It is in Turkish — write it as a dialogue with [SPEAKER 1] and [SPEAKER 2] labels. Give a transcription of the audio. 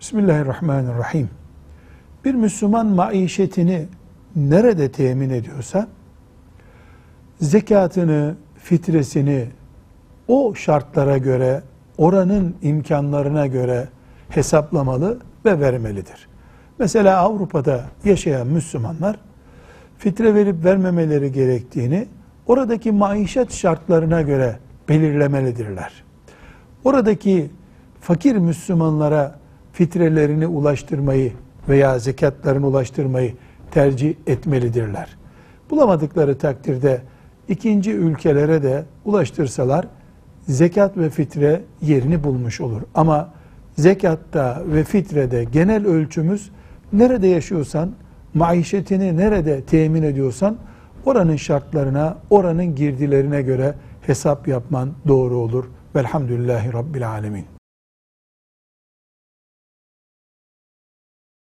[SPEAKER 1] Bismillahirrahmanirrahim. Bir Müslüman maişetini nerede temin ediyorsa zekatını, fitresini o şartlara göre, oranın imkanlarına göre hesaplamalı ve vermelidir. Mesela Avrupa'da yaşayan Müslümanlar fitre verip vermemeleri gerektiğini oradaki maişet şartlarına göre belirlemelidirler. Oradaki fakir Müslümanlara fitrelerini ulaştırmayı veya zekatlarını ulaştırmayı tercih etmelidirler. Bulamadıkları takdirde ikinci ülkelere de ulaştırsalar zekat ve fitre yerini bulmuş olur. Ama zekatta ve fitrede genel ölçümüz nerede yaşıyorsan, maişetini nerede temin ediyorsan oranın şartlarına, oranın girdilerine göre hesap yapman doğru olur. Velhamdülillahi Rabbil Alemin.